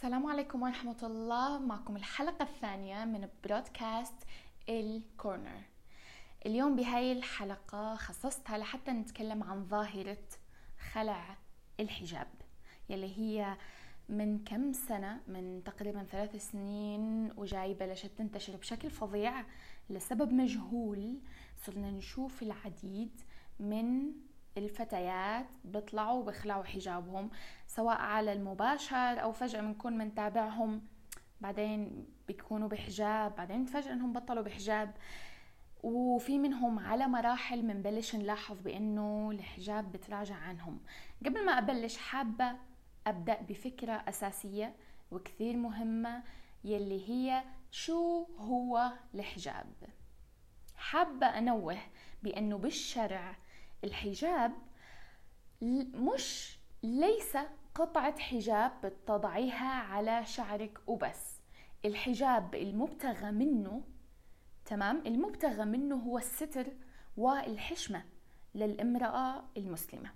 السلام عليكم ورحمة الله. معكم الحلقة الثانية من برودكاست الكورنر اليوم بهاي الحلقة خصصتها لحتى نتكلم عن ظاهرة خلع الحجاب يلي هي من كم سنة؟ من تقريبا ثلاث سنين وجاي بلشت تنتشر بشكل فظيع لسبب مجهول. صرنا نشوف العديد من الفتيات بيطلعوا بيخلعوا حجابهم سواء على المباشر أو فجأة بنكون منتابعهم بعدين بيكونوا بحجاب بعدين فجأة إنهم بطلوا بحجاب. وفي منهم على مراحل منبلش نلاحظ بإنه الحجاب بتراجع عنهم. قبل ما أبلش حابة أبدأ بفكرة أساسية وكثير مهمة يلي هي شو هو الحجاب؟ حابة أنوه بإنه بالشرع الحجاب مش ليس قطعة حجاب بتضعيها على شعرك وبس. الحجاب المبتغى منه تمام؟ المبتغى منه هو الستر والحشمة للامرأة المسلمة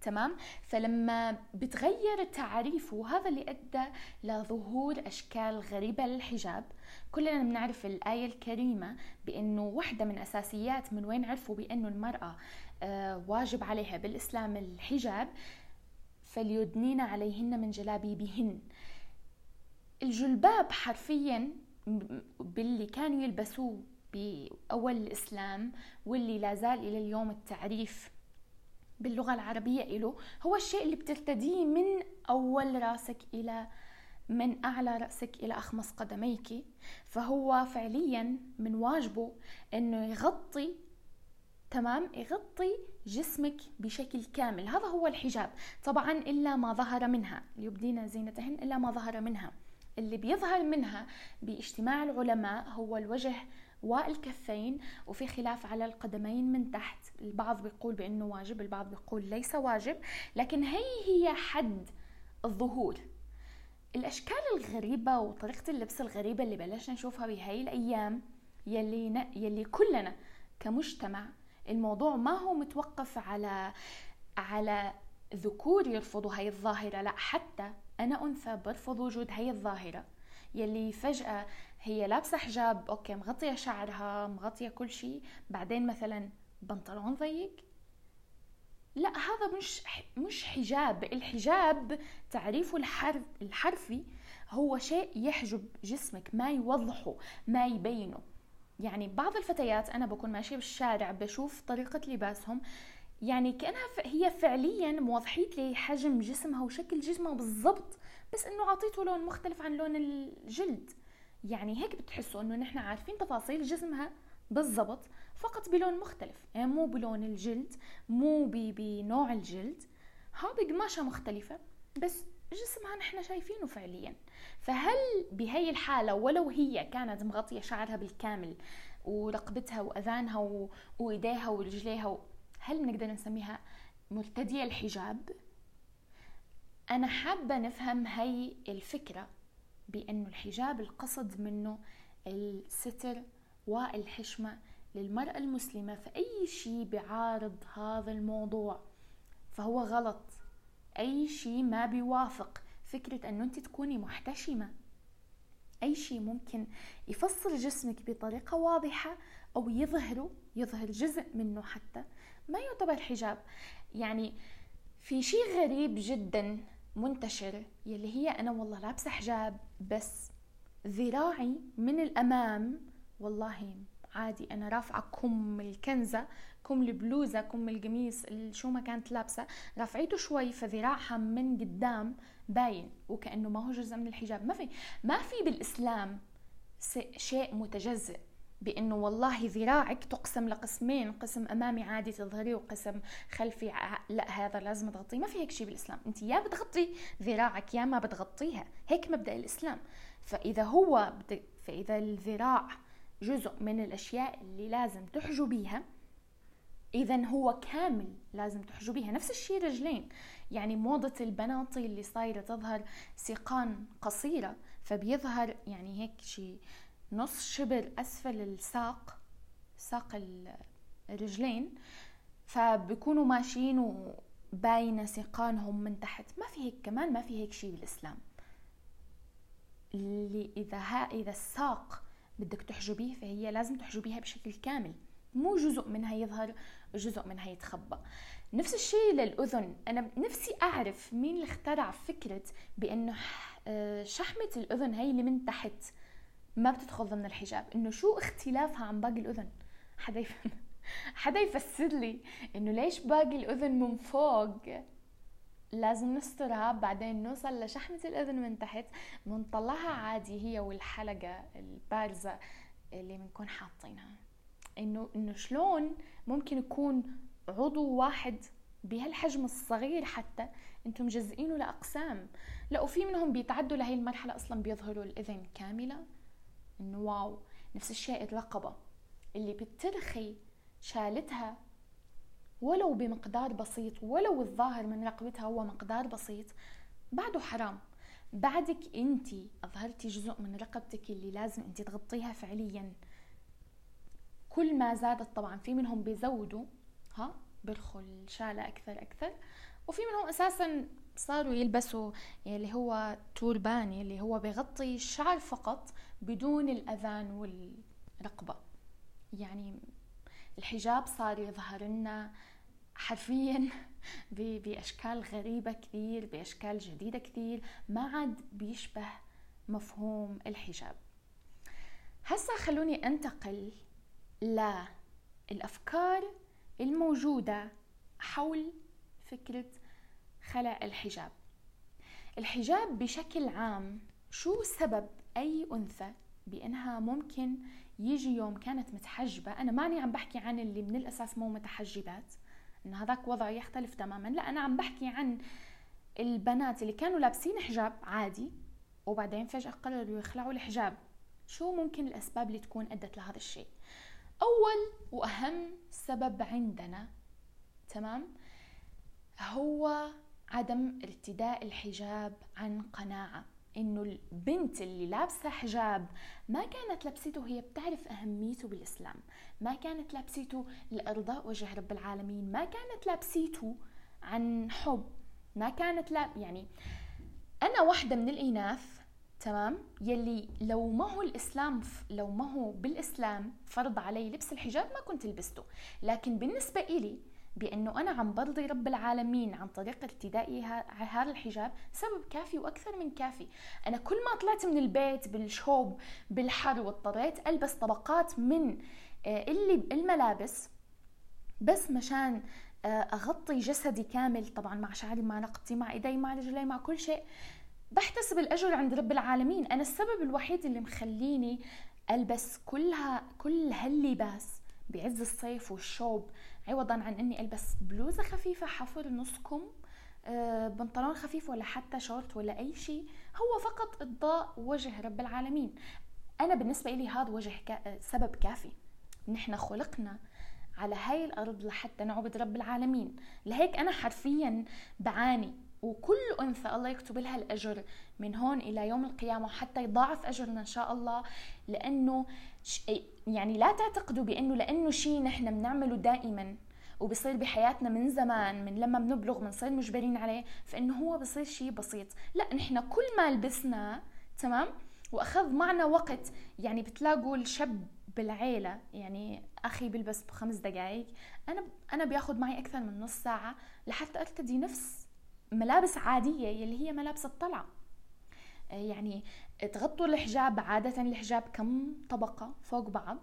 تمام؟ فلما بتغير تعريفه هذا اللي أدى لظهور أشكال غريبة للحجاب كلنا بنعرف الآية الكريمة بأنه واحدة من أساسيات من وين عرفوا بأنه المرأة واجب عليها بالإسلام الحجاب فليدنين عليهن من جلابيبهن. الجلباب حرفيا باللي كانوا يلبسوه بأول الإسلام واللي لا زال إلى اليوم التعريف باللغة العربية له هو الشيء اللي بترتديه من أول رأسك إلى من أعلى رأسك إلى أخمص قدميك. فهو فعليا من واجبه أنه يغطي تمام؟ يغطي جسمك بشكل كامل. هذا هو الحجاب. طبعا إلا ما ظهر منها. ليبدين زينتهن إلا ما ظهر منها. اللي بيظهر منها باجتماع العلماء هو الوجه والكفين وفي خلاف على القدمين من تحت. البعض بيقول بأنه واجب البعض بيقول ليس واجب. لكن هي هي حد الظهور. الأشكال الغريبة وطريقة اللبس الغريبة اللي بلشنا نشوفها بهاي الأيام يلي, ن... يلي كلنا كمجتمع الموضوع ما هو متوقف على على ذكور يرفضوا هاي الظاهرة لا حتى أنا أنثى برفض وجود هاي الظاهرة. يلي فجأة هي لابسة حجاب أوكي مغطية شعرها مغطية كل شيء بعدين مثلا بنطلون ضيق. لا هذا مش مش حجاب. الحجاب تعريفه الحرف الحرفي هو شيء يحجب جسمك ما يوضحه ما يبينه. يعني بعض الفتيات أنا بكون ماشية بالشارع بشوف طريقة لباسهم يعني كأنها هي فعليا موضحيت لي حجم جسمها وشكل جسمها بالضبط بس إنه عطيته لون مختلف عن لون الجلد. يعني هيك بتحسوا إنه نحن عارفين تفاصيل جسمها بالضبط فقط بلون مختلف يعني مو بلون الجلد مو بنوع الجلد. ها بقماشة مختلفة بس جسمها نحن شايفينه فعليا. فهل بهي الحالة ولو هي كانت مغطية شعرها بالكامل ورقبتها وأذانها وإيديها ورجليها. هل بنقدر نسميها مرتدية الحجاب؟ أنا حابة نفهم هي الفكرة بأنه الحجاب القصد منه الستر والحشمة للمرأة المسلمة فأي شيء بعارض هذا الموضوع فهو غلط أي شيء ما بيوافق فكرة أنه أنت تكوني محتشمة. أي شيء ممكن يفصل جسمك بطريقة واضحة أو يظهره يظهر جزء منه حتى ما يعتبر حجاب. يعني في شيء غريب جدا منتشر يلي هي أنا والله لابسة حجاب بس ذراعي من الأمام والله عادي أنا رافعة كم الكنزة كم البلوزه كم القميص شو ما كانت لابسة. رافعيته شوي فذراعها من قدام باين وكأنه ما هو جزء من الحجاب. ما في ما في بالإسلام شيء متجزئ بأنه والله ذراعك تقسم لقسمين قسم أمامي عادي تظهري وقسم خلفي لا هذا لازم تغطيه. ما في هيك شيء بالإسلام. أنت يا بتغطي ذراعك يا ما بتغطيها. هيك مبدأ الإسلام. فإذا هو فإذا الذراع جزء من الأشياء اللي لازم تحجبيها اذا هو كامل لازم تحجبيها نفس الشيء رجلين يعني موضة البناطي اللي صايرة تظهر سيقان قصيرة فبيظهر يعني هيك شيء. نص شبر أسفل الساق ساق الرجلين فبيكونوا ماشيين وباينة سيقانهم من تحت. ما في هيك كمان ما في هيك شيء بالإسلام. اللي إذا ها إذا الساق بدك تحجبيه فهي لازم تحجبيها بشكل كامل. مو جزء منها يظهر جزء منها يتخبى نفس الشيء للأذن. أنا نفسي أعرف مين اللي اخترع فكرة بأنه آه، شحمة الأذن هي اللي من تحت ما بتدخل ضمن الحجاب. إنه شو اختلافها عن باقي الأذن؟ حدا يفهم حدا يفسر لي إنه ليش باقي الأذن من فوق؟ لازم نسترها بعدين نوصل لشحمة الأذن من تحت. بنطلعها عادي هي والحلقة البارزة اللي بنكون حاطينها. انه إنه شلون ممكن يكون عضو واحد بهالحجم الصغير حتى أنتم مجزئينه لأقسام. لا وفي منهم بيتعدوا لهي المرحلة أصلا بيظهروا الإذن كاملة. إنه واو نفس الشيء الرقبة اللي بترخي شالتها ولو بمقدار بسيط ولو الظاهر من رقبتها هو مقدار بسيط بعده حرام. بعدك انت اظهرتي جزء من رقبتك اللي لازم انت تغطيها فعليا. كل ما زادت طبعا في منهم بيزودوا ها بيرخوا الشالة أكثر أكثر. وفي منهم أساسا صاروا يلبسوا اللي هو توربان اللي هو بيغطي الشعر فقط بدون الأذان والرقبة. يعني الحجاب صار يظهر لنا حرفيا بأشكال غريبة كثير بأشكال جديدة كثير ما عاد بيشبه مفهوم الحجاب. هسا خلوني أنتقل للأفكار الموجودة حول فكرة خلع الحجاب. الحجاب بشكل عام شو سبب أي أنثى بأنها ممكن يجي يوم كانت متحجبة؟ أنا ماني عم بحكي عن اللي من الأساس مو متحجبات إن هذاك وضع يختلف تماما. لا أنا عم بحكي عن البنات اللي كانوا لابسين حجاب عادي وبعدين فجأة قرروا يخلعوا الحجاب. شو ممكن الأسباب اللي تكون أدت لهذا الشيء؟ أول وأهم سبب عندنا تمام؟ هو عدم ارتداء الحجاب عن قناعة إنه البنت اللي لابسة حجاب ما كانت لبسته هي بتعرف أهميته بالإسلام ما كانت لابسته لأرضاء وجه رب العالمين ما كانت لابسيته عن حب ما كانت لا يعني أنا واحدة من الإناث تمام؟ يلي لو ما هو الإسلام لو ما هو بالإسلام فرض علي لبس الحجاب ما كنت لبسته. لكن بالنسبة إلي بأنه أنا عم برضي رب العالمين عن طريق ارتدائي هذا الحجاب سبب كافي وأكثر من كافي. أنا كل ما طلعت من البيت بالشوب بالحر واضطريت ألبس طبقات من آه، اللي الملابس بس مشان آه، أغطي جسدي كامل طبعا مع شعري مع نقطتي مع إيدي مع رجلي مع كل شيء. بحتسب الأجر عند رب العالمين. أنا السبب الوحيد اللي مخليني ألبس كلها كل هاللباس بعز الصيف والشوب عوضا عن إني ألبس بلوزة خفيفة حفر نص كم آه، بنطلون خفيف ولا حتى شورت ولا أي شيء. هو فقط إضاء وجه رب العالمين. أنا بالنسبة لي هذا وجه كا سبب كافي. نحن خلقنا على هاي الأرض لحتى نعبد رب العالمين. لهيك أنا حرفيا بعاني. وكل أنثى الله يكتب لها الأجر من هون إلى يوم القيامة حتى يضاعف أجرنا إن شاء الله. لأنه يعني لا تعتقدوا بأنه لأنه شيء نحن بنعمله دائما وبصير بحياتنا من زمان من لما بنبلغ بنصير مجبرين عليه فإنه هو بصير شيء بسيط. لا نحن كل ما لبسنا تمام؟ وأخذ معنا وقت. يعني بتلاقوا الشاب بالعيلة يعني أخي بلبس بخمس دقائق أنا أنا بياخذ معي أكثر من نص ساعة لحتى أرتدي نفس ملابس عادية يلي هي ملابس الطلعة. آه، يعني تغطوا الحجاب عادة الحجاب كم طبقة فوق بعض؟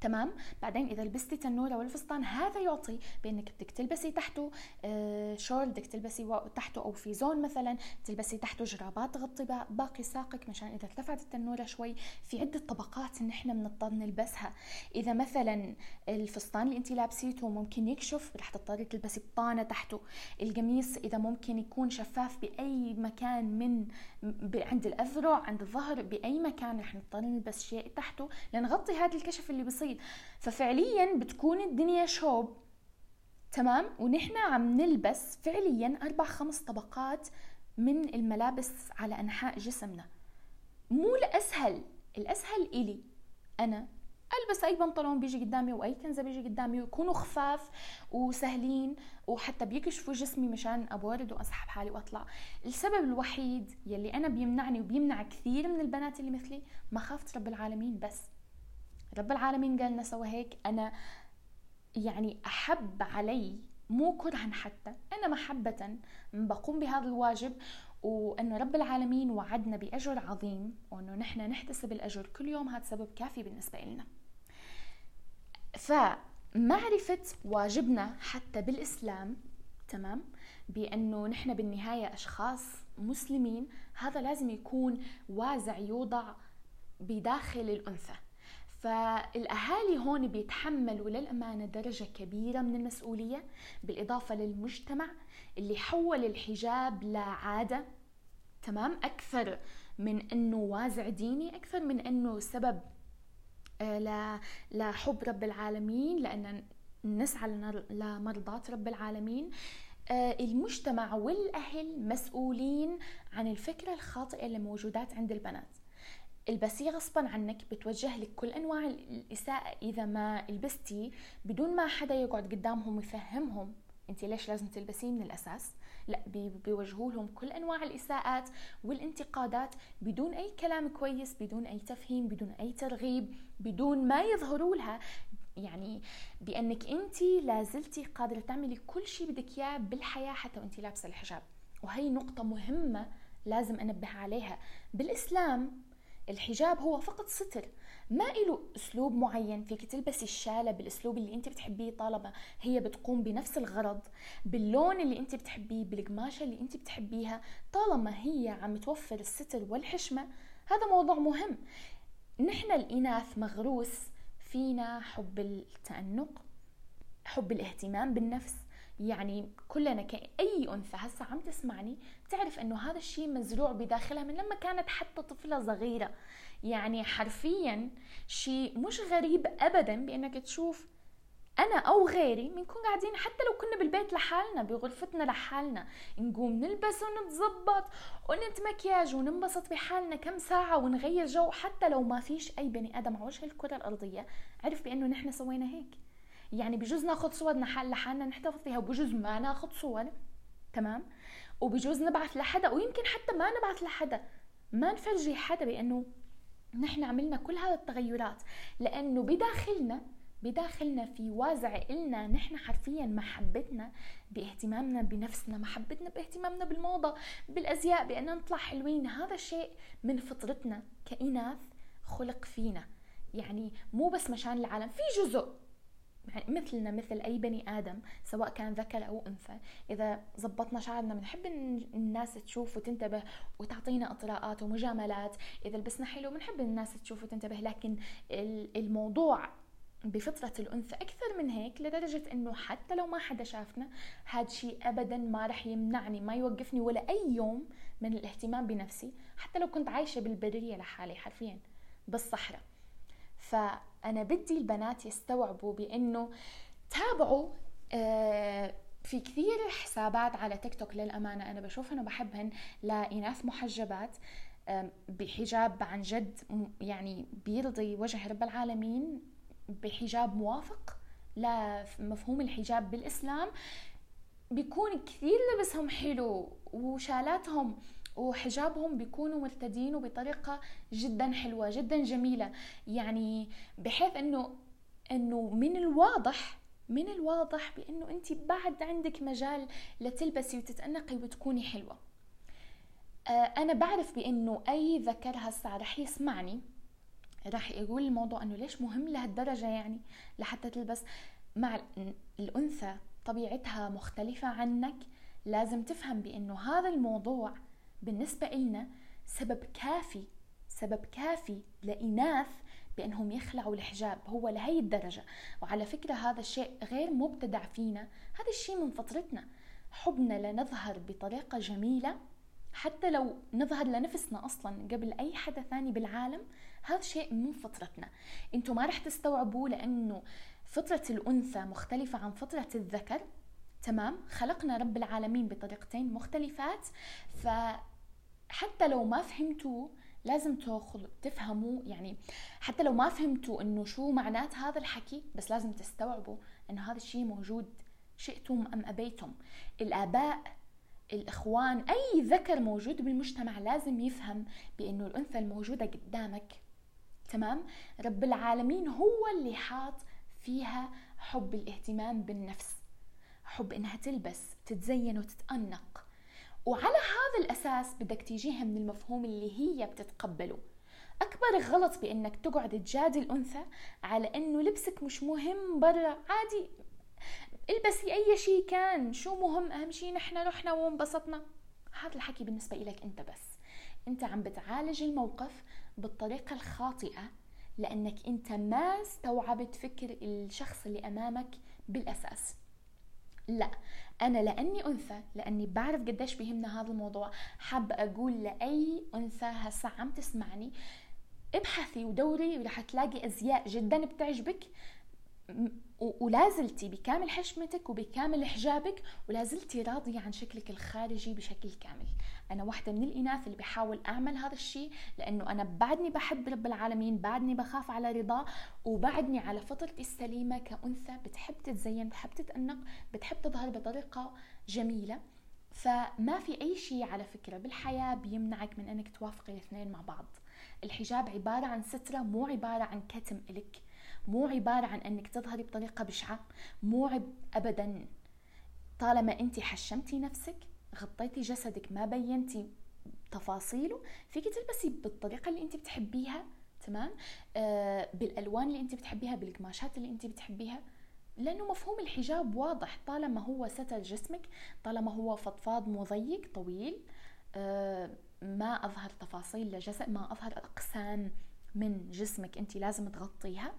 تمام؟ بعدين إذا لبستي تنورة والفستان هذا يعطي بأنك بدك تلبسي تحته آه شورت بدك تلبسي تحته أو في زون مثلا تلبسي تحته جرابات تغطي باقي ساقك مشان إذا ارتفعت التنورة شوي في عدة طبقات نحن بنضطر نلبسها. إذا مثلا الفستان اللي انت لابسيته ممكن يكشف رح تضطري تلبسي بطانة تحته. القميص إذا ممكن يكون شفاف بأي مكان من عند الأذرع عند الظهر بأي مكان رح نضطر نلبس شيء تحته لنغطي هذا الكشف اللي بصير. ففعليا بتكون الدنيا شوب. تمام؟ ونحن عم نلبس فعليا أربع خمس طبقات من الملابس على أنحاء جسمنا. مو الأسهل. الأسهل إلي. أنا ألبس أي بنطلون بيجي قدامي وأي كنزة بيجي قدامي ويكونوا خفاف وسهلين وحتى بيكشفوا جسمي مشان أبورد وأسحب حالي وأطلع. السبب الوحيد يلي أنا بيمنعني وبيمنع كثير من البنات اللي مثلي مخافة رب العالمين بس. رب العالمين قال لنا سوا هيك أنا يعني أحب علي مو كرها حتى أنا محبة بقوم بهذا الواجب وأنه رب العالمين وعدنا بأجر عظيم وأنه نحن نحتسب الأجر كل يوم هذا سبب كافي بالنسبة لنا فمعرفة واجبنا حتى بالإسلام تمام؟ بأنه نحن بالنهاية أشخاص مسلمين هذا لازم يكون وازع يوضع بداخل الأنثى. فالأهالي هون بيتحملوا للأمانة درجة كبيرة من المسؤولية بالإضافة للمجتمع اللي حول الحجاب لعاده تمام؟ أكثر من إنه وازع ديني أكثر من إنه سبب آه، لحب رب العالمين لأن نسعى لمرضاة رب العالمين. آه، المجتمع والأهل مسؤولين عن الفكرة الخاطئة اللي موجودات عند البنات. البسيه غصبا عنك بتوجه لك كل أنواع الإساءة. إذا ما لبستي بدون ما حدا يقعد قدامهم ويفهمهم انت ليش لازم تلبسيه من الأساس؟ لا بيوجهوا لهم كل أنواع الإساءات والانتقادات بدون أي كلام كويس بدون أي تفهيم بدون أي ترغيب بدون ما يظهروا لها. يعني بأنك انت لازلتي قادرة تعملي كل شيء بدك إياه بالحياة حتى وانت لابسة الحجاب. وهي نقطة مهمة لازم أنبه عليها. بالإسلام الحجاب هو فقط ستر. ما له أسلوب معين فيك تلبسي الشالة بالأسلوب اللي أنت بتحبيه طالما هي بتقوم بنفس الغرض باللون اللي أنت بتحبيه بالقماشة اللي أنت بتحبيها طالما هي عم توفر الستر والحشمة. هذا موضوع مهم. نحن الإناث مغروس فينا حب التأنق حب الاهتمام بالنفس. يعني كلنا كأي أنثى هسه عم تسمعني بتعرف أنه هذا الشيء مزروع بداخلها من لما كانت حتى طفلة صغيرة. يعني حرفيا شيء مش غريب أبدا بأنك تشوف أنا أو غيري بنكون قاعدين حتى لو كنا بالبيت لحالنا بغرفتنا لحالنا نقوم نلبس ونتظبط ونتمكياج وننبسط بحالنا كم ساعة ونغير جو حتى لو ما فيش أي بني آدم على وجه الكرة الأرضية. عرف بأنه نحن سوينا هيك. يعني بجوز ناخذ حال لحالنا نحتفظ فيها وبجوز ما ناخذ صور تمام؟ وبجوز نبعث لحدا ويمكن حتى ما نبعث لحدا. ما نفرجي حدا بأنه نحن عملنا كل هذه التغيرات لأنه بداخلنا بداخلنا في وازع إلنا نحن حرفيا محبتنا بإهتمامنا بنفسنا محبتنا بإهتمامنا بالموضة بالأزياء بأن نطلع حلوين. هذا الشيء من فطرتنا كإناث خلق فينا. يعني مو بس مشان العالم في جزء مثلنا مثل أي بني آدم سواء كان ذكر أو أنثى. إذا زبطنا شعرنا بنحب الناس تشوف وتنتبه وتعطينا اطراءات ومجاملات. إذا لبسنا حلو بنحب الناس تشوف وتنتبه. لكن الموضوع بفطرة الأنثى أكثر من هيك لدرجة إنه حتى لو ما حدا شافنا هذا شيء أبدا ما رح يمنعني ما يوقفني ولا أي يوم من الاهتمام بنفسي. حتى لو كنت عايشة بالبرية لحالي حرفيا بالصحراء. فأنا بدي البنات يستوعبوا بأنه تابعوا آه، في كثير حسابات على تيك توك للأمانة. أنا بشوفهن وبحبهن لإناث محجبات بحجاب عن جد يعني بيرضي وجه رب العالمين بحجاب موافق لمفهوم الحجاب بالإسلام. بيكون كثير لبسهم حلو وشالاتهم وحجابهم بيكونوا مرتدينه بطريقة جدا حلوة جدا جميلة. يعني بحيث إنه إنه من الواضح من الواضح بإنه أنت بعد عندك مجال لتلبسي وتتأنقي وتكوني حلوة. آه، أنا بعرف بإنه أي ذكر هسه رح يسمعني راح يقول الموضوع إنه ليش مهم لهالدرجة يعني؟ لحتى تلبس. مع الأنثى طبيعتها مختلفة عنك. لازم تفهم بإنه هذا الموضوع بالنسبة إلنا سبب كافي سبب كافي لإناث بأنهم يخلعوا الحجاب هو لهي الدرجة. وعلى فكرة هذا الشيء غير مبتدع فينا هذا الشيء من فطرتنا. حبنا لنظهر بطريقة جميلة حتى لو نظهر لنفسنا أصلا قبل أي حدا ثاني بالعالم هذا شيء من فطرتنا. أنتم ما رح تستوعبوا لأنه فطرة الأنثى مختلفة عن فطرة الذكر. تمام؟ خلقنا رب العالمين بطريقتين مختلفات. ف حتى لو ما فهمتوا لازم تاخذ تفهموا يعني حتى لو ما فهمتوا إنه شو معنات هذا الحكي بس لازم تستوعبوا انه هذا الشيء موجود شئتم أم أبيتم. الآباء الإخوان أي ذكر موجود بالمجتمع لازم يفهم بإنه الأنثى الموجودة قدامك. تمام؟ رب العالمين هو اللي حاط فيها حب الاهتمام بالنفس. حب إنها تلبس تتزين وتتأنق. وعلى هذا الأساس بدك تيجيها من المفهوم اللي هي بتتقبله. أكبر غلط بإنك تقعد تجادل أنثى على إنه لبسك مش مهم برا عادي. البسي أي شيء كان شو مهم؟ أهم شيء نحن رحنا وانبسطنا. هذا الحكي بالنسبة إلك أنت بس. أنت عم بتعالج الموقف بالطريقة الخاطئة لأنك أنت ما استوعبت فكر الشخص اللي أمامك بالأساس. لا. أنا لأني أنثى لأني بعرف قديش بيهمنا هذا الموضوع. حابه أقول لأي أنثى هسه عم تسمعني ابحثي ودوري ورح تلاقي أزياء جدا بتعجبك. ولازلتي بكامل حشمتك وبكامل حجابك ولازلتي راضية عن شكلك الخارجي بشكل كامل. أنا واحدة من الإناث اللي بحاول أعمل هذا الشيء لأنه أنا بعدني بحب رب العالمين بعدني بخاف على رضاه وبعدني على فطرتي السليمة كأنثى. بتحب تتزين بتحب تتأنق بتحب تظهر بطريقة جميلة. فما في أي شيء على فكرة بالحياة بيمنعك من أنك توافقي الاثنين مع بعض. الحجاب عبارة عن سترة مو عبارة عن كتم إلك. مو عبارة عن أنك تظهري بطريقة بشعة مو عب أبدا. طالما أنت حشمتي نفسك غطيتي جسدك ما بينتي تفاصيله فيك تلبسي بالطريقة اللي أنت بتحبيها تمام؟ آه بالألوان اللي أنت بتحبيها بالقماشات اللي أنت بتحبيها. لأنه مفهوم الحجاب واضح. طالما هو ستر جسمك طالما هو فضفاض مضيق طويل آه ما أظهر تفاصيل لجسد ما أظهر أقسام من جسمك أنت لازم تغطيها.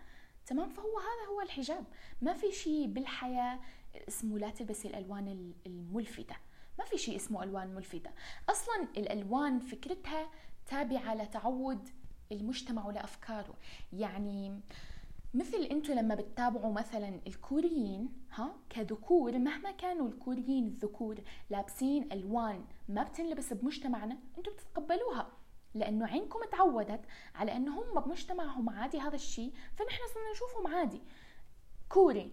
تمام؟ فهو هذا هو الحجاب. ما في شيء بالحياة اسمه لا تلبسي الألوان الملفتة. ما في شيء اسمه ألوان ملفتة. أصلا الألوان فكرتها تابعة لتعود المجتمع ولأفكاره يعني مثل أنتم لما بتتابعوا مثلا الكوريين ها كذكور مهما كانوا الكوريين الذكور لابسين ألوان ما بتنلبس بمجتمعنا أنتم بتتقبلوها. لأنه عينكم تعودت على أنه هم بمجتمعهم عادي هذا الشيء فنحن صرنا نشوفهم عادي. كوري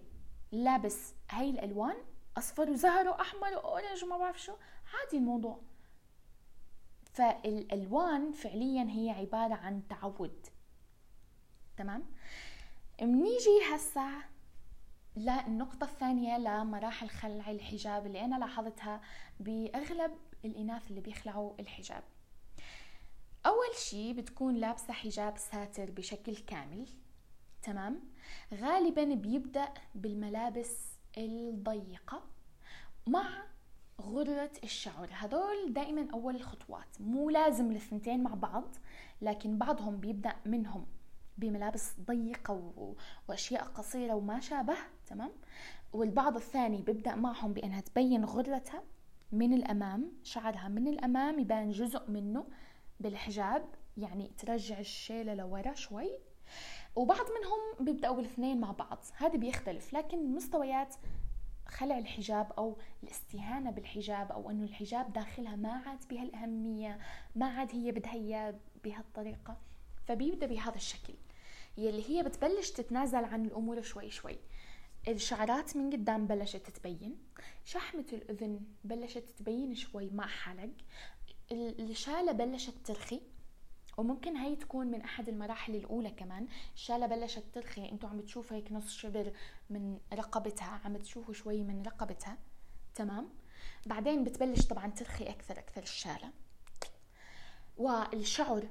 لابس هاي الألوان أصفر وزهر وأحمر وأورنج وما بعرف شو عادي الموضوع. فالألوان فعليا هي عبارة عن تعود. تمام؟ منيجي هسا للنقطة الثانية لمراحل خلع الحجاب اللي أنا لاحظتها بأغلب الإناث اللي بيخلعوا الحجاب. أول شي بتكون لابسة حجاب ساتر بشكل كامل تمام؟ غالبا بيبدأ بالملابس الضيقة مع غرة الشعر. هدول دائما أول الخطوات مو لازم الثنتين مع بعض لكن بعضهم بيبدأ منهم بملابس ضيقة وأشياء قصيرة وما شابه تمام؟ والبعض الثاني بيبدأ معهم بأنها تبين غرتها من الأمام شعرها من الأمام يبان جزء منه بالحجاب يعني ترجع الشيلة لورا شوي. وبعض منهم بيبدأوا بالاثنين مع بعض هذا بيختلف. لكن مستويات خلع الحجاب أو الاستهانة بالحجاب أو إنه الحجاب داخلها ما عاد بهالأهمية ما عاد هي بدها اياه بهالطريقة فبيبدأ بهذا الشكل. يلي هي بتبلش تتنازل عن الأمور شوي شوي. الشعرات من قدام بلشت تبين شحمة الأذن بلشت تبين شوي مع حلق. الشالة بلشت ترخي وممكن هي تكون من أحد المراحل الأولى كمان الشاله بلشت ترخي أنتوا عم بتشوفوا هيك نص شبر من رقبتها عم تشوفوا شوي من رقبتها تمام؟ بعدين بتبلش طبعا ترخي أكثر أكثر الشالة. والشعر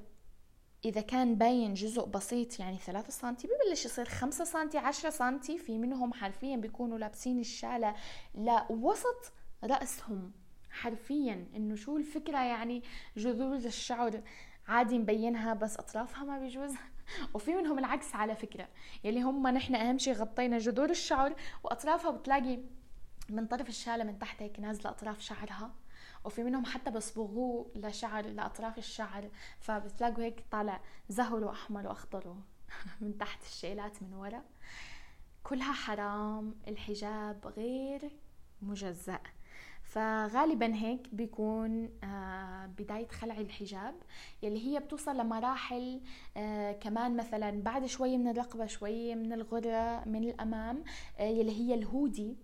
إذا كان باين جزء بسيط يعني ثلاثة سنتي ببلش يصير خمسة سنتي عشرة سنتي في منهم حرفيا بيكونوا لابسين الشالة لوسط رأسهم. حرفيا إنه شو الفكرة يعني جذور الشعر. عادي مبينها بس أطرافها ما بيجوز. وفي منهم العكس على فكرة. يلي هم نحن أهم شيء غطينا جذور الشعر وأطرافها بتلاقي من طرف الشالة من تحت هيك نازلة أطراف شعرها. وفي منهم حتى بصبغوه لشعر لأطراف الشعر. فبتلاقوا هيك طالع زهر وأحمر وأخضر من تحت الشيلات من ورا. كلها حرام. الحجاب غير مجزأ. فغالبا هيك بيكون آه، بداية خلع الحجاب يلي هي بتوصل لمراحل آه، كمان مثلا بعد شوي من الرقبة شوي من الغرة من الأمام آه، يلي هي الهودي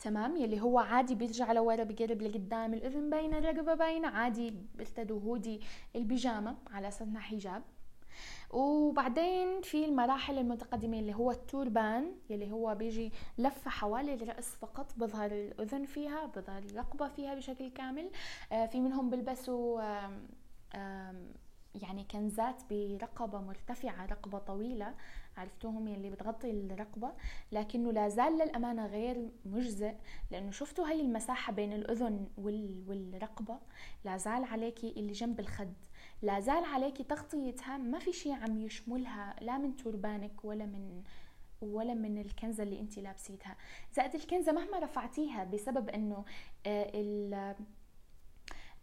تمام؟ يلي هو عادي بيرجع لورا بقرب لقدام الأذن باينة الرقبة باينة عادي بيرتدوا هودي البيجامة على أساس حجاب. وبعدين في المراحل المتقدمة اللي هو التوربان اللي هو بيجي لفة حوالي الرأس فقط بظهر الأذن فيها بظهر الرقبة فيها بشكل كامل. آه، في منهم بيلبسوا يعني كنزات برقبة مرتفعة رقبة طويلة عرفتوهم؟ يلي بتغطي الرقبة. لكنه لا زال للأمانة غير مجزئ لأنه شفتوا هاي المساحة بين الأذن والرقبة؟ لا زال عليكي اللي جنب الخد. لا زال عليكي تغطيتها ما في شيء عم يشملها لا من توربانك ولا من ولا من الكنزة اللي أنت لابسيتها. زائد الكنزة مهما رفعتيها بسبب إنه آه،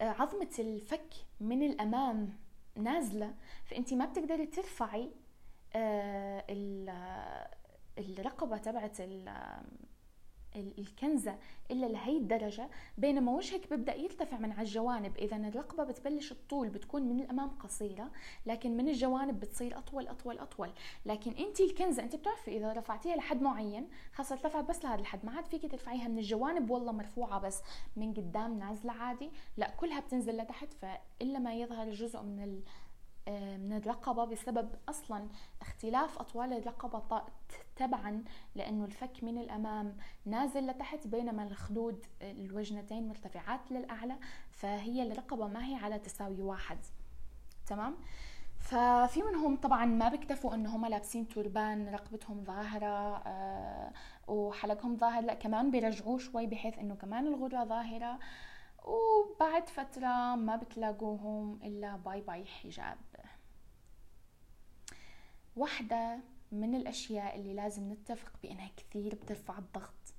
آه، عظمة الفك من الأمام نازلة فأنت ما بتقدري ترفعي آه، الرقبة تبعت الكنزة إلا لهي الدرجة بينما وجهك بيبدأ يرتفع من على الجوانب. إذا الرقبة بتبلش الطول بتكون من الأمام قصيرة لكن من الجوانب بتصير أطول أطول أطول. لكن أنت الكنزة أنت بتعرفي إذا رفعتيها لحد معين خاصة ارتفعت بس لهذا الحد ما عاد فيك ترفعيها من الجوانب والله مرفوعة بس من قدام نازلة عادي. لا كلها بتنزل لتحت فإلا ما يظهر جزء من من الرقبة بسبب أصلا اختلاف أطوال الرقبة تبعا لأنه الفك من الأمام نازل لتحت بينما الخدود الوجنتين مرتفعات للأعلى فهي الرقبة ما هي على تساوي واحد. تمام؟ ففي منهم طبعا ما بيكتفوا إنه هم لابسين توربان رقبتهم ظاهرة آه وحلقهم ظاهر لا كمان بيرجعوه شوي بحيث إنه كمان الغرة ظاهرة. وبعد فترة ما بتلاقوهم إلا bye bye حجاب. واحدة من الأشياء اللي لازم نتفق بأنها كثير بترفع الضغط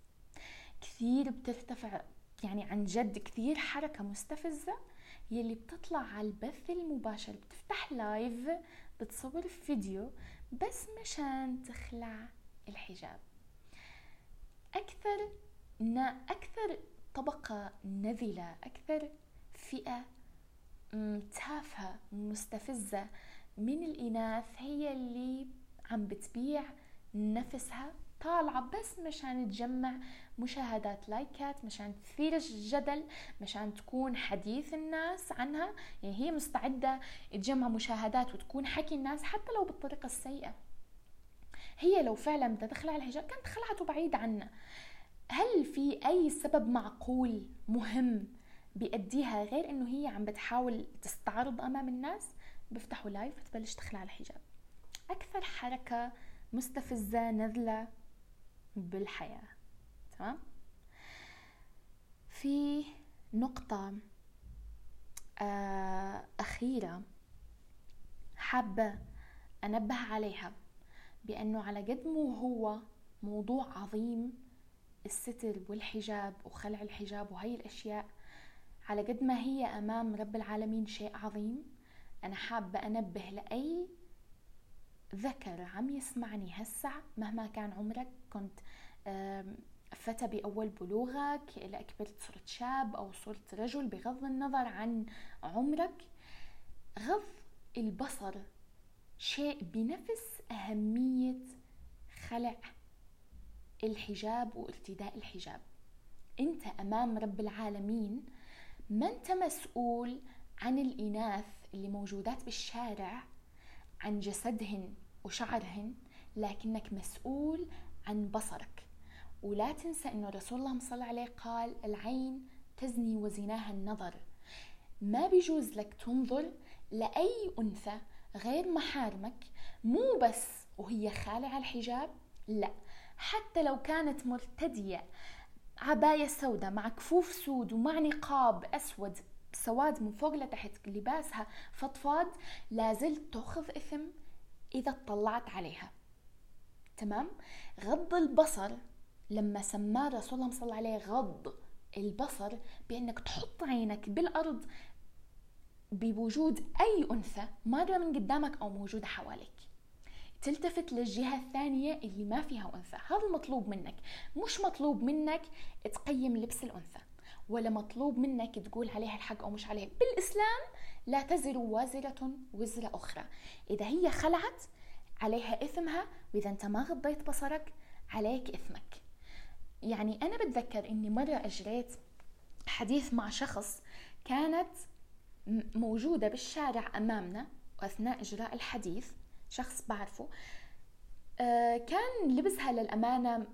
كثير بترتفع يعني عن جد كثير حركة مستفزة يلي بتطلع على البث المباشر بتفتح live بتصور فيديو بس مشان تخلع الحجاب. أكثر نا أكثر طبقة نذلة أكثر فئة تافهة مستفزة من الإناث هي اللي عم بتبيع نفسها. طالعة بس مشان تجمع مشاهدات لايكات مشان تثير الجدل مشان تكون حديث الناس عنها. يعني هي مستعدة تجمع مشاهدات وتكون حكي الناس حتى لو بالطريقة السيئة. هي لو فعلا بدها تخلع الحجاب كانت خلعته بعيد عنا هل في أي سبب معقول مهم بيأديها غير إنه هي عم بتحاول تستعرض أمام الناس؟ بيفتحوا لايف بتبلش تخلع الحجاب. أكثر حركة مستفزة نذلة بالحياة. تمام؟ في نقطة آه، أخيرة حابة أنبه عليها بأنه على قد مو هو موضوع عظيم الستر والحجاب وخلع الحجاب وهي الأشياء على قد ما هي أمام رب العالمين شيء عظيم أنا حابة أنبه لأي ذكر عم يسمعني هسع مهما كان عمرك كنت فتى بأول بلوغك إلى كبرت صرت شاب أو صرت رجل بغض النظر عن عمرك غض البصر شيء بنفس أهمية خلع الحجاب وارتداء الحجاب. أنت أمام رب العالمين ما أنت مسؤول عن الإناث اللي موجودات بالشارع عن جسدهن وشعرهن لكنك مسؤول عن بصرك. ولا تنسى إنه رسول الله صلى عليه قال العين تزني وزناها النظر. ما بيجوز لك تنظر لأي أنثى غير محارمك مو بس وهي خالعة الحجاب لا. حتى لو كانت مرتدية عباية سوداء مع كفوف سود ومع نقاب أسود سواد من فوق لتحت لباسها فضفاض لازلت تأخذ إثم إذا اطلعت عليها. تمام؟ غض البصر لما سماه رسول الله صلى الله عليه غض البصر بأنك تحط عينك بالأرض بوجود أي أنثى مرة من قدامك أو موجودة حواليك. تلتفت للجهة الثانية اللي ما فيها أنثى. هذا المطلوب منك. مش مطلوب منك تقيم لبس الأنثى. ولا مطلوب منك تقول عليها الحق أو مش عليها. بالإسلام لا تزر وازرة وزر أخرى. إذا هي خلعت عليها إثمها وإذا أنت ما غضيت بصرك عليك إثمك. يعني أنا بتذكر إني مرة أجريت حديث مع شخص كانت موجودة بالشارع أمامنا وأثناء إجراء الحديث. شخص بعرفه. آه، كان لبسها للأمانة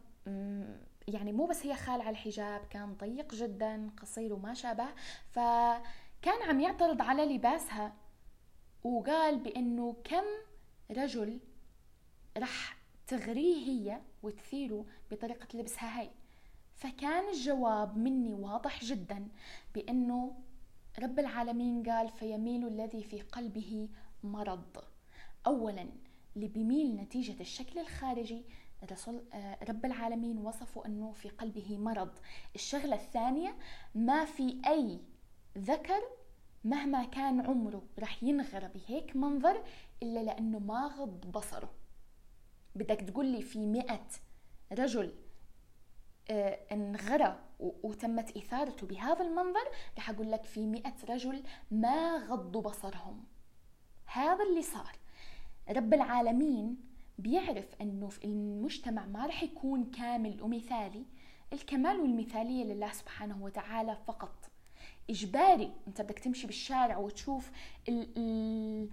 يعني مو بس هي خالعة الحجاب كان ضيق جدا قصير وما شابه. فكان عم يعترض على لباسها وقال بأنه كم رجل رح تغريه هي وتثيره بطريقة لبسها هاي. فكان الجواب مني واضح جدا بأنه رب العالمين قال فيميل الذي في قلبه مرض. أولا اللي بيميل نتيجة الشكل الخارجي رسول آه، رب العالمين وصفه أنه في قلبه مرض. الشغلة الثانية ما في أي ذكر مهما كان عمره رح ينغرى بهيك منظر إلا لأنه ما غض بصره. بدك تقول لي في مئة رجل آه، انغرى وتمت إثارته بهذا المنظر رح أقول لك في مئة رجل ما غضوا بصرهم. هذا اللي صار. رب العالمين بيعرف في المجتمع ما رح يكون كامل ومثالي. الكمال والمثالية لله سبحانه وتعالى فقط. إجباري أنت بدك تمشي بالشارع وتشوف ال ال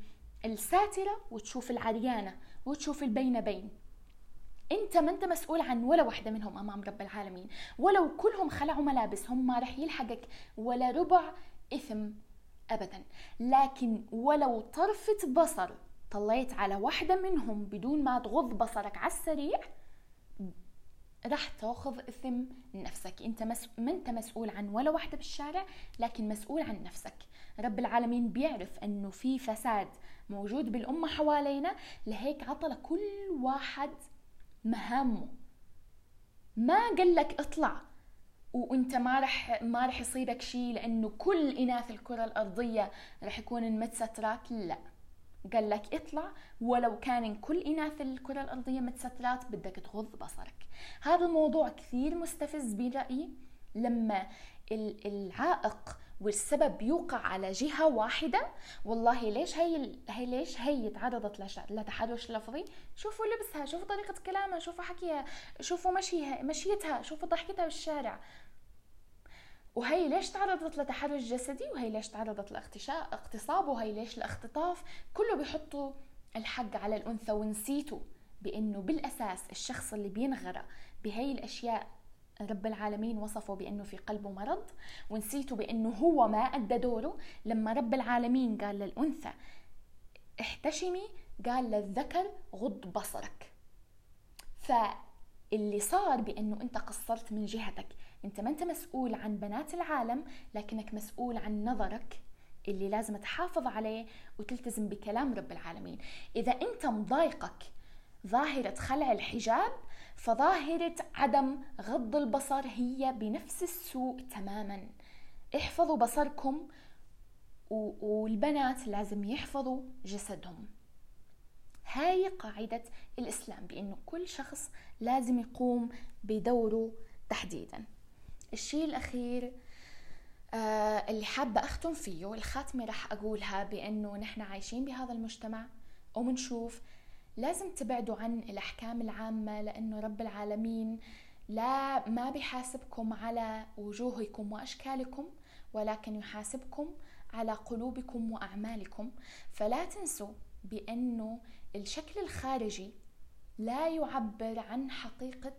الساترة وتشوف العريانة وتشوف البين بين. أنت ما أنت مسؤول عن ولا واحدة منهم أمام رب العالمين. ولو كلهم خلعوا ملابسهم ما رح يلحقك ولا ربع إثم ابدا. لكن ولو طرفة بصر طليت على واحدة منهم بدون ما تغض بصرك على السريع راح تاخذ اثم نفسك. انت مس... ما انت مسؤول عن ولا واحدة بالشارع لكن مسؤول عن نفسك. رب العالمين بيعرف إنه في فساد موجود بالأمة حوالينا لهيك عطى لكل واحد مهامه. ما قال لك اطلع وانت ما رح ما رح يصيبك شيء لأنه كل إناث الكرة الأرضية رح يكون متسترات. لا. قال لك اطلع ولو كان كل إناث الكرة الأرضية متسترات بدك تغض بصرك. هذا الموضوع كثير مستفز برأيي لما العائق والسبب يوقع على جهة واحدة. والله ليش هي هي ليش هي تعرضت لتحرش لفظي؟ شوفوا لبسها شوفوا طريقة كلامها شوفوا حكيها شوفوا مشيها مشيتها شوفوا ضحكتها بالشارع. وهي ليش تعرضت لتحرش جسدي؟ وهي ليش تعرضت لاغتصاب وهي ليش لاختطاف؟ كله بيحطوا الحق على الأنثى ونسيتوا بأنه بالأساس الشخص اللي بينغرى بهي الأشياء رب العالمين وصفه بأنه في قلبه مرض ونسيته بأنه هو ما أدى دوره. لما رب العالمين قال للأنثى احتشمي قال للذكر غض بصرك. فاللي صار بأنه أنت قصرت من جهتك. أنت ما أنت مسؤول عن بنات العالم لكنك مسؤول عن نظرك اللي لازم تحافظ عليه وتلتزم بكلام رب العالمين. إذا أنت مضايقك ظاهرة خلع الحجاب فظاهرة عدم غض البصر هي بنفس السوء تماما. احفظوا بصركم والبنات لازم يحفظوا جسدهم. هاي قاعدة الإسلام بأنه كل شخص لازم يقوم بدوره تحديدا. الشيء الأخير آه اللي حابة أختم فيه الخاتمة رح أقولها بأنه نحن عايشين بهذا المجتمع ومنشوف لازم تبعدوا عن الأحكام العامة لأنه رب العالمين لا ما بيحاسبكم على وجوهكم وأشكالكم ولكن يحاسبكم على قلوبكم وأعمالكم. فلا تنسوا بأنه الشكل الخارجي لا يعبر عن حقيقة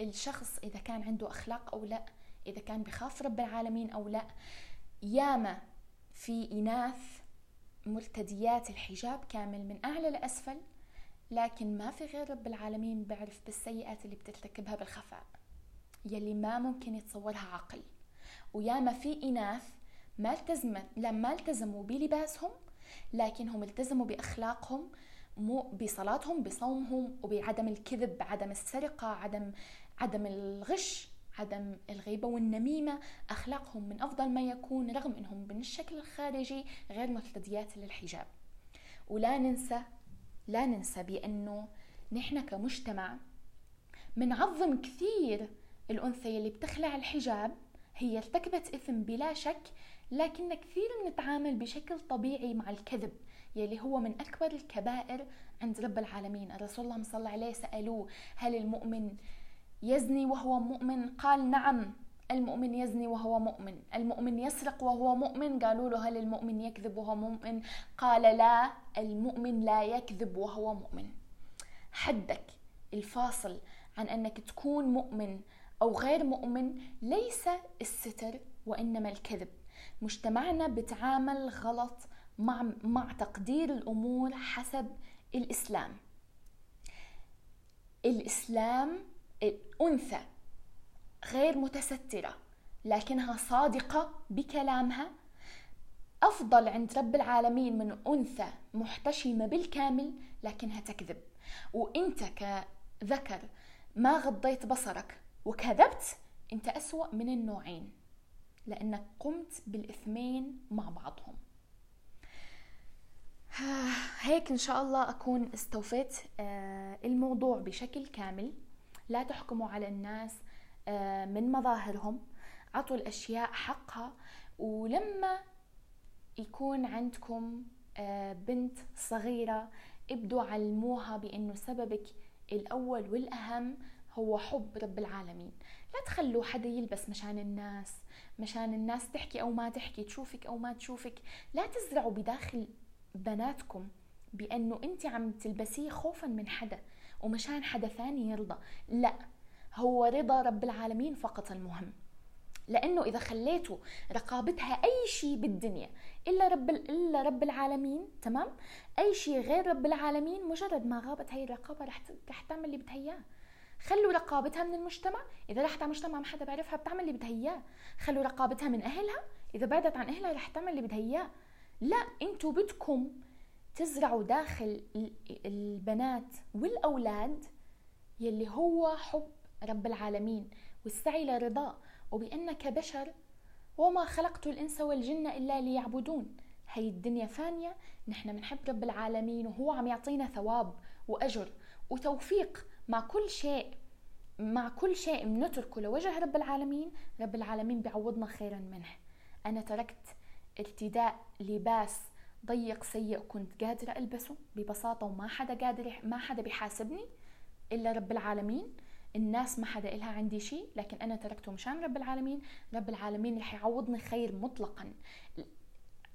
الشخص إذا كان عنده أخلاق أو لا. إذا كان بخاف رب العالمين أو لا ياما في إناث مرتديات الحجاب كامل من أعلى لأسفل لكن ما في غير رب العالمين بيعرف بالسيئات اللي بترتكبها بالخفاء يلي ما ممكن يتصورها عقل. وياما في إناث ما التزمت لما التزموا بلباسهم لكنهم التزموا بأخلاقهم مو بصلاتهم بصومهم وبعدم الكذب عدم السرقة عدم عدم الغش. عدم الغيبة والنميمة أخلاقهم من أفضل ما يكون رغم أنهم من الشكل الخارجي غير مرتديات للحجاب. ولا ننسى لا ننسى بأنه نحن كمجتمع منعظم كثير الأنثى اللي بتخلع الحجاب هي ارتكبت إثم بلا شك لكن كثير نتعامل بشكل طبيعي مع الكذب يلي هو من أكبر الكبائر عند رب العالمين. الرسول الله صلى الله عليه سألوه هل المؤمن يزني وهو مؤمن؟ قال نعم المؤمن يزني وهو مؤمن. المؤمن يسرق وهو مؤمن؟ قالوا له هل المؤمن يكذب وهو مؤمن؟ قال لا المؤمن لا يكذب وهو مؤمن. حدك الفاصل عن أنك تكون مؤمن أو غير مؤمن ليس الستر وإنما الكذب. مجتمعنا بتعامل غلط مع مع تقدير الأمور حسب الإسلام. الإسلام الأنثى غير متسترة لكنها صادقة بكلامها. أفضل عند رب العالمين من أنثى محتشمة بالكامل لكنها تكذب. وأنت كذكر ما غضيت بصرك وكذبت أنت أسوأ من النوعين لأنك قمت بالإثمين مع بعضهم. هيك إن شاء الله أكون استوفيت آه، الموضوع بشكل كامل. لا تحكموا على الناس آه، من مظاهرهم. عطوا الأشياء حقها. ولما يكون عندكم آه، بنت صغيرة ابدوا علموها بأنه سببك الأول والأهم هو حب رب العالمين. لا تخلوا حدا يلبس مشان الناس مشان الناس تحكي أو ما تحكي تشوفك أو ما تشوفك. لا تزرعوا بداخل بناتكم بأنه أنت عم تلبسيه خوفا من حدا. ومشان حدا ثاني يرضى. لا هو رضا رب العالمين فقط المهم. لأنه إذا خليتوا رقابتها أي شيء بالدنيا إلا رب إلا رب العالمين تمام؟ أي شيء غير رب العالمين مجرد ما غابت هي الرقابة رح رح تعمل اللي بدها إياه. خلوا رقابتها من المجتمع. إذا رحت على مجتمع ما حدا بيعرفها بتعمل اللي بدها إياه. خلوا رقابتها من أهلها. إذا بعدت عن أهلها رح تعمل اللي بدها إياه. لا أنتوا بدكم تزرعوا داخل البنات والأولاد يلي هو حب رب العالمين والسعي لرضاه وبأنك بشر وما خلقت الإنس والجن إلا ليعبدون. هي الدنيا فانية. نحن بنحب رب العالمين وهو عم يعطينا ثواب وأجر وتوفيق. مع كل شيء مع كل شيء بنتركه لوجه رب العالمين رب العالمين بيعوضنا خيرا منه. أنا تركت ارتداء لباس ضيق سيء كنت قادرة ألبسه ببساطة وما حدا قادر ما حدا بيحاسبني إلا رب العالمين. الناس ما حدا إلها عندي شيء لكن أنا تركته مشان رب العالمين؟ رب العالمين رح يعوضني خير مطلقا.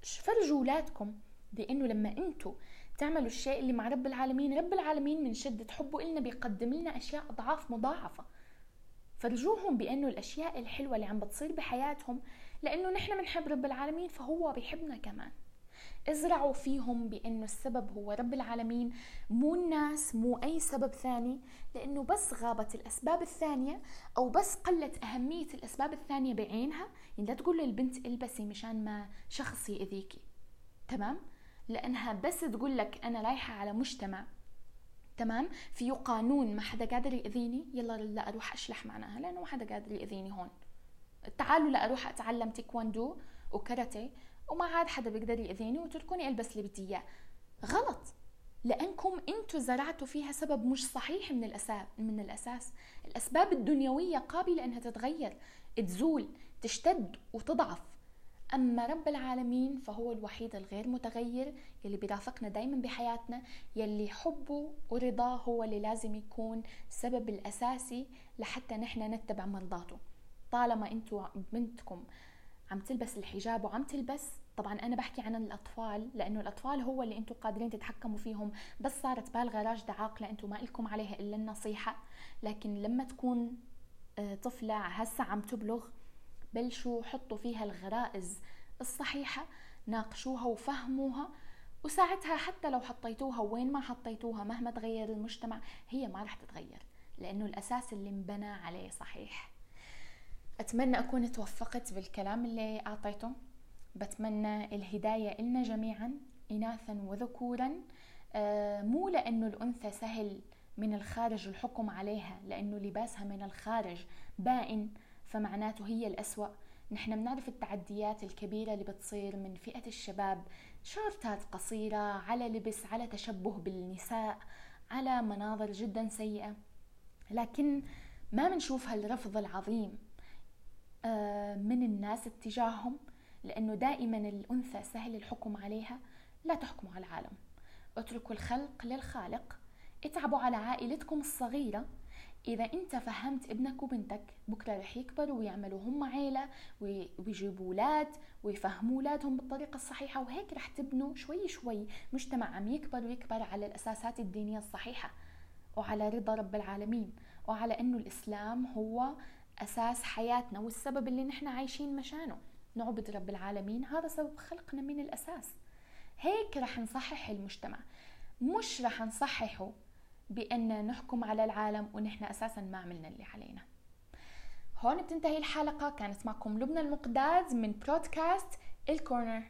فرجوا أولادكم بأنه لما أنتم تعملوا الشيء اللي مع رب العالمين رب العالمين من شدة حبه إلنا بيقدم لنا أشياء أضعاف مضاعفة. فرجوهم بأنه الأشياء الحلوة اللي عم بتصير بحياتهم لأنه نحن بنحب رب العالمين فهو بيحبنا كمان. ازرعوا فيهم بانه السبب هو رب العالمين مو الناس مو أي سبب ثاني لأنه بس غابت الأسباب الثانية أو بس قلت أهمية الأسباب الثانية بعينها. يعني لا تقول للبنت البسي مشان ما شخص يأذيكي. تمام؟ لأنها بس تقول لك أنا رايحة على مجتمع. تمام؟ فيه قانون ما حدا قادر يأذيني يلا لا أروح أشلح معناها لأنه ما حدا قادر يأذيني هون. تعالوا لا أروح أتعلم تيكواندو وكاراتيه. وما عاد حدا بيقدر يأذيني وتركوني ألبس اللي بدي اياه غلط. لأنكم أنتم زرعتوا فيها سبب مش صحيح من الاساس من الأساس. الأسباب الدنيوية قابلة أنها تتغير. تزول تشتد وتضعف. أما رب العالمين فهو الوحيد الغير متغير يلي بيرافقنا دائما بحياتنا يلي حبه ورضاه هو اللي لازم يكون السبب الأساسي لحتى نحن نتبع مرضاته. طالما أنتم بنتكم عم تلبس الحجاب وعم تلبس طبعا أنا بحكي عن الأطفال لأنه الأطفال هو اللي أنتم قادرين تتحكموا فيهم بس صارت بالغة راشدة عاقلة أنتم ما لكم عليها إلا النصيحة. لكن لما تكون آه، طفلة هسه عم تبلغ بلشوا حطوا فيها الغرائز الصحيحة ناقشوها وفهموها وساعتها حتى لو حطيتوها وين ما حطيتوها مهما تغير المجتمع هي ما رح تتغير لأنه الأساس اللي انبنى عليه صحيح. أتمنى أكون توفقت بالكلام اللي أعطيته. بتمنى الهداية إلنا جميعا إناثا وذكورا. آه، مو لأنه الأنثى سهل من الخارج الحكم عليها لأنه لباسها من الخارج بائن فمعناته هي الأسوأ. نحن بنعرف التعديات الكبيرة اللي بتصير من فئة الشباب شورتات قصيرة على لبس على تشبه بالنساء على مناظر جدا سيئة. لكن ما بنشوف هالرفض العظيم. من الناس اتجاههم لأنه دائما الأنثى سهل الحكم عليها لا تحكموا على العالم. اتركوا الخلق للخالق اتعبوا على عائلتكم الصغيرة. إذا أنت فهمت ابنك وبنتك بكرة رح يكبروا ويعملوا هم عيلة ويجيبوا أولاد ويفهموا أولادهم بالطريقة الصحيحة وهيك رح تبنوا شوي شوي مجتمع عم يكبر ويكبر على الأساسات الدينية الصحيحة وعلى رضا رب العالمين وعلى أنه الإسلام هو أساس حياتنا والسبب اللي نحن عايشين مشانه. نعبد رب العالمين هذا سبب خلقنا من الأساس. هيك رح نصحح المجتمع. مش رح نصححه بأن نحكم على العالم ونحن أساسا ما عملنا اللي علينا. هون بتنتهي الحلقة. كانت معكم لبنى المقداد من برودكاست الكورنر.